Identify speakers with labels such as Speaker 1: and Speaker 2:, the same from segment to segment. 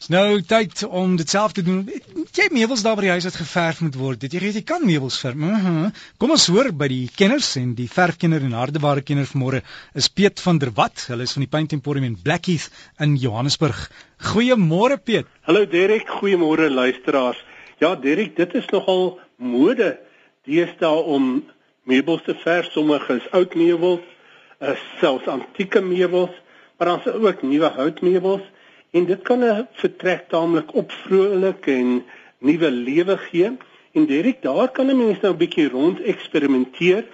Speaker 1: Dis nou tyd om dit self te doen. Jy meubels daar by die huis wat geverf moet word. Dit jy weet jy kan meubels verf. Uh -huh. Kom ons hoor by die kenners en die verfkenner en hardeware kenner vanmôre is Piet van der Walt. Hulle is van die Paint Emporium in Blackheath in Johannesburg. Goeiemôre Piet.
Speaker 2: Hallo Derek, goeiemôre luisteraars. Ja Derek, dit is nogal mode deesdae om meubels te verf. Sommige is oud meubels, is selfs antieke meubels, maar dan is ook nuwe houtmeubels en dit kan 'n vertrek taamlik opvrolik en nuwe lewe gee. En Derek, daar kan 'n mens nou 'n bietjie rond eksperimenteer.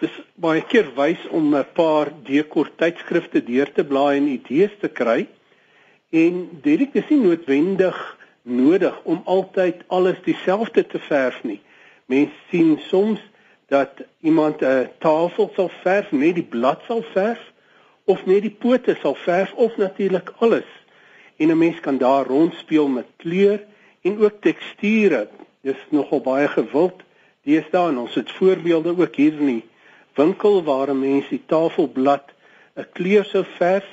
Speaker 2: Dis baie keer wys om 'n paar dekor tydskrifte deur te blaai en idees te kry. En Derek, dis nie noodwendig nodig om altyd alles dieselfde te verf nie. Mens sien soms dat iemand 'n tafel sal verf, net die blad sal verf of net die pote sal verf of natuurlik alles en 'n mens kan daar rondspeel met kleur en ook teksture. Dis nogal baie gewild. Deesdae en ons het voorbeelde ook hier in die winkel waar mense die tafelblad 'n kleur sou verf,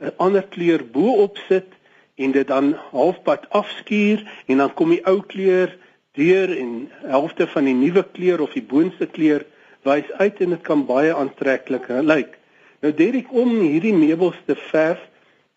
Speaker 2: 'n ander kleur bo-op sit en dit dan halfpad afskuur en dan kom die ou kleur deur en helfte van die nuwe kleur of die boonste kleur wys uit en dit kan baie aantreklik lyk. Nou Derek om hierdie meubels te verf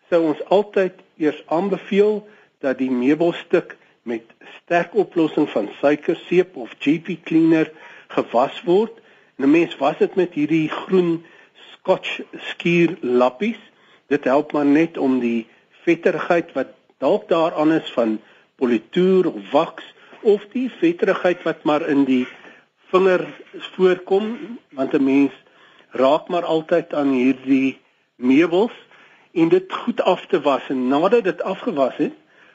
Speaker 2: sou ons altyd eers aanbeveel dat die meubelstuk met sterk oplossing van suikerseep of GP cleaner gewas word. En 'n mens was dit met hierdie groen Scotch skuur lappies. Dit help maar net om die vetterigheid wat dalk daaraan is van politoer of wax of die vetterigheid wat maar in die vinger voorkom want 'n mens raak maar altyd aan hierdie meubels en dit goed af te was en nadat dit afgewas het,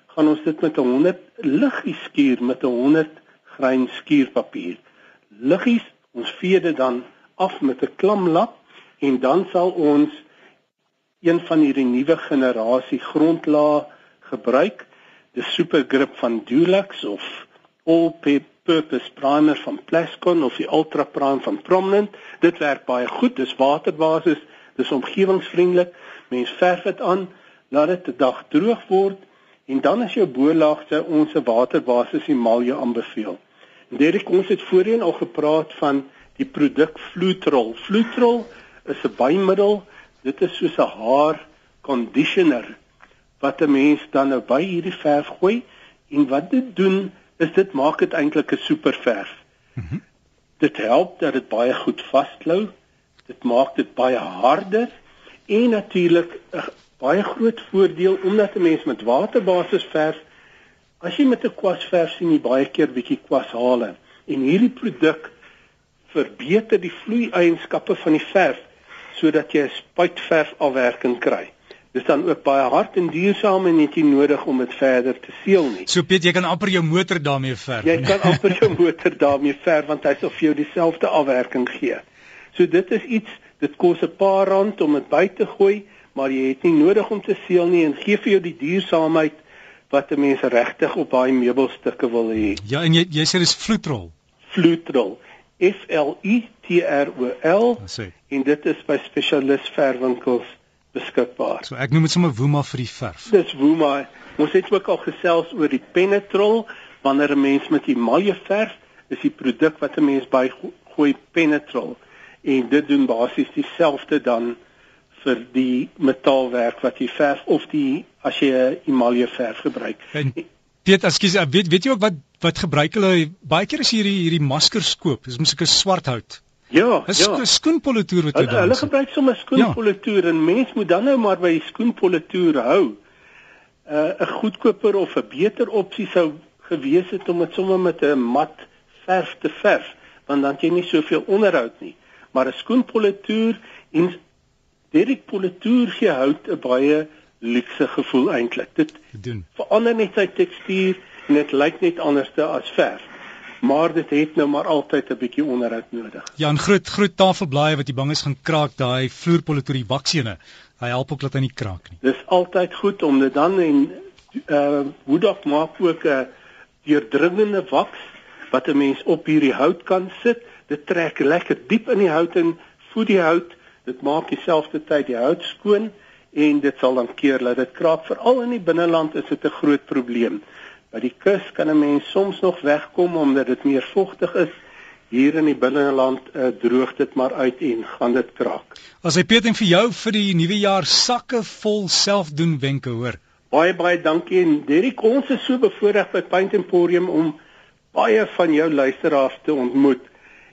Speaker 2: gaan ons dit met 'n 100 liggies skuur met 'n 100 grein skuurpapier. Liggies, ons vee dit dan af met 'n klamlap en dan sal ons een van hierdie nuwe generasie grondlaag gebruik, die super grip van Dulux of all purpose primer van Plascon of die ultra prime van Prominent. Dit werk baie goed, dis waterbasis, dis omgewingsvriendelik mens verf dit aan, laat dit 'n dag droog word en dan as jou boelaagte ons waterbasis emalje aanbeveel. En Derek ons het voorheen al gepraat van die produk Flutrol. Flutrol is 'n bymiddel. Dit is soos 'n haar conditioner wat 'n mens dan nou by hierdie verf gooi en wat dit doen is dit maak dit eintlik 'n superverf. Mm -hmm. Dit help dat dit baie goed vasklou. Dit maak dit baie harder en natuurlik 'n baie groot voordeel omdat 'n mens met waterbasis verf as jy met 'n kwas verf sien jy baie keer bietjie kwas hale en hierdie produk verbeter die vloei eienskappe van die verf sodat jy 'n spuitverf afwerking kry. Dis dan ook baie hard en duursaam en net nie nodig om dit verder te seël nie.
Speaker 1: So Piet, jy kan amper jou motor daarmee verf.
Speaker 2: Jy kan amper jou motor daarmee verf want hy sal vir jou dieselfde afwerking gee. So dit is iets Dit kos 'n paar rand om dit by te gooi, maar jy het nie nodig om te seël nie en gee vir jou die duursaamheid wat 'n mens regtig op daai meubelstukke wil hê.
Speaker 1: Ja, en jy jy sê dis vloetrol.
Speaker 2: Vloetrol. F L U T R O L. En dit is by spesialis verwinkels beskikbaar.
Speaker 1: So ek noem dit sommer Woema vir die verf.
Speaker 2: Dis Woema. Ons het ook al gesels oor die Penetrol wanneer 'n mens met die malje verf, is die produk wat 'n mens by gooi Penetrol en dit doen basies dieselfde dan vir die metaalwerk wat jy verf of die as jy 'n emalje verf gebruik. En
Speaker 1: Piet, ekskuus, weet weet jy ook wat wat gebruik hulle baie keer as jy hierdie hierdie maskers koop, is mos 'n swart hout.
Speaker 2: Ja, is ja.
Speaker 1: skoenpolitoer wat jy
Speaker 2: dan. Hulle gebruik sommer skoenpolitoer ja. en mens moet dan nou maar by die skoenpolitoer hou. 'n uh, 'n goedkoper of 'n beter opsie sou gewees het om dit sommer met 'n mat verf te verf, want dan jy nie soveel onderhoud nie maar 'n skoenpolitoer en Derek Politoer gee hout 'n baie luukse gevoel eintlik. Dit doen. Verander net sy tekstuur en dit lyk net anderste as verf. Maar dit het nou maar altyd 'n bietjie onderhoud nodig.
Speaker 1: Ja, 'n groot groot tafelblaaie wat jy bang is gaan kraak, daai vloerpolitoer die waksene. Hy help ook dat hy nie kraak nie.
Speaker 2: Dis altyd goed om dit dan en uh Woodok maak ook 'n deurdringende waks wat 'n mens op hierdie hout kan sit dit trek lekker diep in die hout en voed die hout. Dit maak dieselfde tyd die hout skoon en dit sal dan keer dat dit kraak. Veral in die binneland is dit 'n groot probleem. By die kus kan 'n mens soms nog wegkom omdat dit meer vogtig is. Hier in die binneland uh, droog dit maar uit en gaan dit kraak.
Speaker 1: As hy Piet en vir jou vir die nuwe jaar sakke vol selfdoen wenke hoor.
Speaker 2: Baie baie dankie en Derek, ons is so bevoorreg by Paint Emporium om baie van jou luisteraars te ontmoet.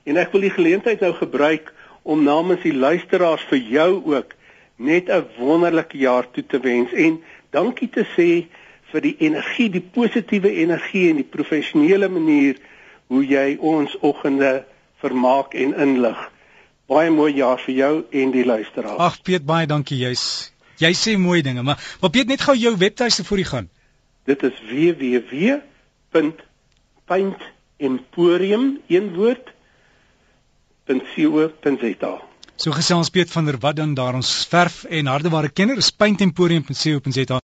Speaker 2: En ek wil die geleentheid nou gebruik om namens die luisteraars vir jou ook net 'n wonderlike jaar toe te wens en dankie te sê vir die energie, die positiewe energie en die professionele manier hoe jy ons oggende vermaak en inlig. Baie mooi jaar vir jou en die luisteraars.
Speaker 1: Ag Piet, baie dankie jy's Jy sê mooi dinge, maar wat weet net gou jou webtuiste voor die gaan.
Speaker 2: Dit is www.paintemporium.co.za.
Speaker 1: So gesels Piet van der Walt dan daar ons verf en hardeware kenner is paintemporium.co.za.